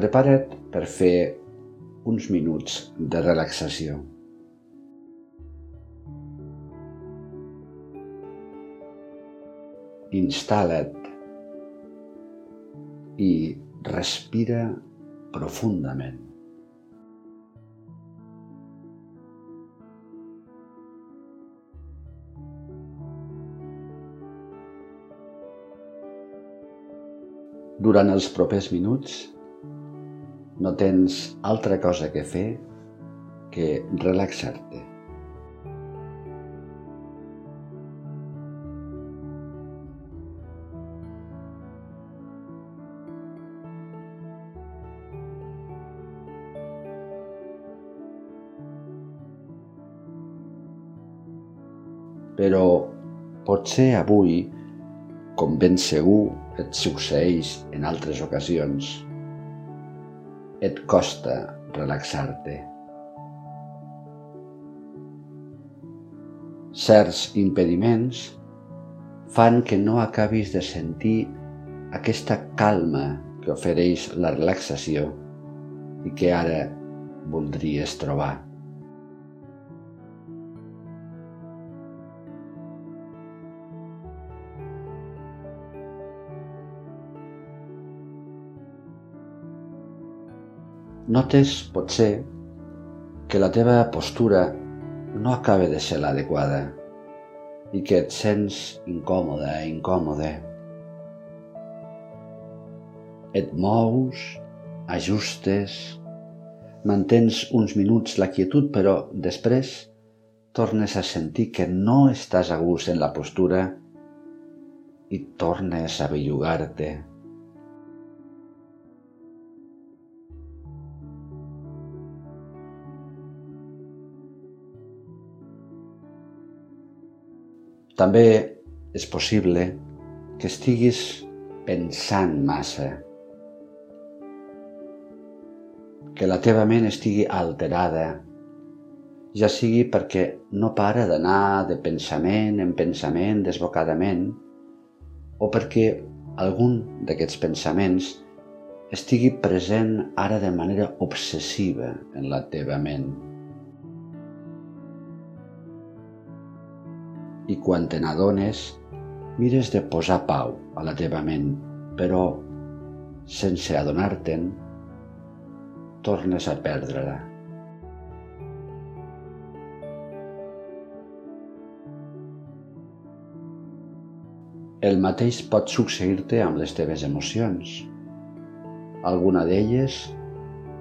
prepara't per fer uns minuts de relaxació. Instal·la't i respira profundament. Durant els propers minuts no tens altra cosa que fer que relaxar-te. Però potser avui, com ben segur et succeeix en altres ocasions, et costa relaxar-te. Certs impediments fan que no acabis de sentir aquesta calma que ofereix la relaxació i que ara voldries trobar. Notes, potser, que la teva postura no acaba de ser l'adequada i que et sents incòmode, incòmode. Et mous, ajustes, mantens uns minuts la quietud, però després tornes a sentir que no estàs a gust en la postura i tornes a bellugar-te. També és possible que estiguis pensant massa, que la teva ment estigui alterada, ja sigui perquè no para d'anar de pensament en pensament desbocadament, o perquè algun d'aquests pensaments estigui present ara de manera obsessiva en la teva ment. I quan te n'adones mires de posar pau a la teva ment, però sense adonar-te'n tornes a perdre-la. El mateix pot succeir-te amb les teves emocions. Alguna d'elles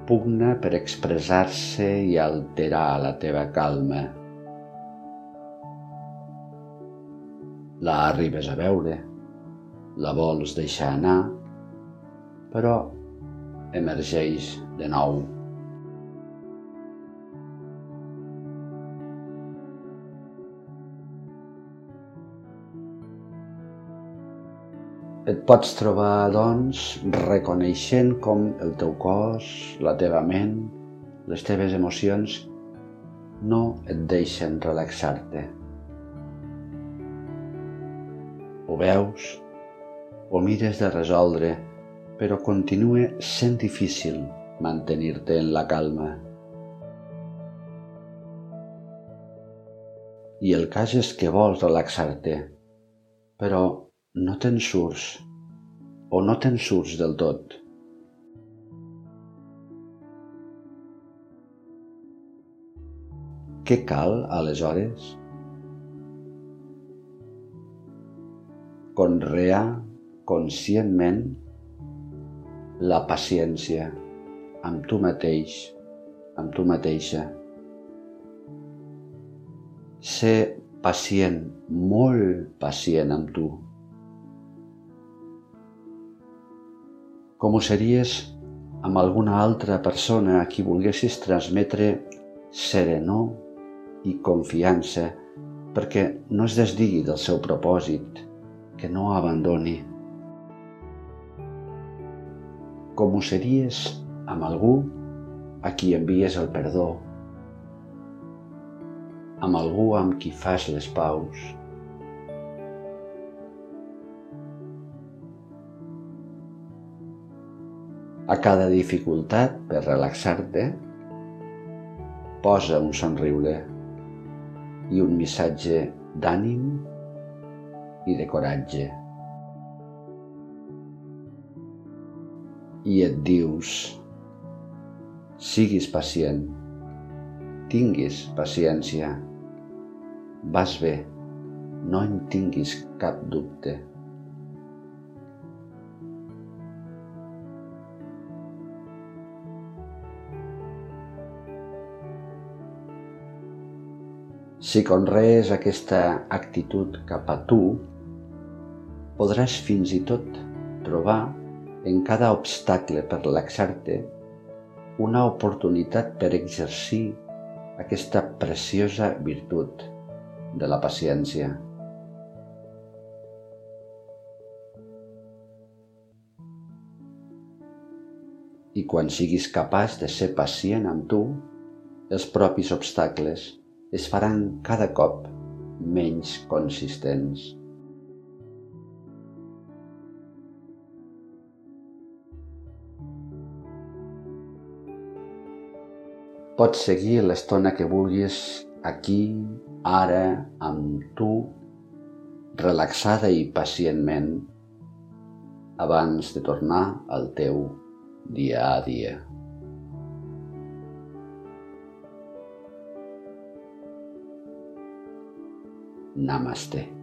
pugna per expressar-se i alterar la teva calma la arribes a veure, la vols deixar anar, però emergeix de nou. Et pots trobar, doncs, reconeixent com el teu cos, la teva ment, les teves emocions no et deixen relaxar-te. Veus, o mires de resoldre, però continua sent difícil mantenir-te en la calma. I el cas és que vols relaxar-te, però no te'n surts o no te'n surts del tot. Què cal, aleshores? Conrear conscientment la paciència amb tu mateix, amb tu mateixa. Ser pacient, molt pacient amb tu. Com ho series amb alguna altra persona a qui volguessis transmetre serenor i confiança perquè no es desdigui del seu propòsit, que no abandoni. Com ho series amb algú a qui envies el perdó, amb algú amb qui fas les paus. A cada dificultat per relaxar-te, posa un somriure i un missatge d'ànim i de coratge. I et dius, siguis pacient, tinguis paciència, vas bé, no en tinguis cap dubte. Si conrees aquesta actitud cap a tu, podràs fins i tot trobar en cada obstacle per relaxar-te una oportunitat per exercir aquesta preciosa virtut de la paciència. I quan siguis capaç de ser pacient amb tu, els propis obstacles es faran cada cop menys consistents. Pots seguir l'estona que vulguis aquí, ara, amb tu, relaxada i pacientment, abans de tornar al teu dia a dia. Namaste.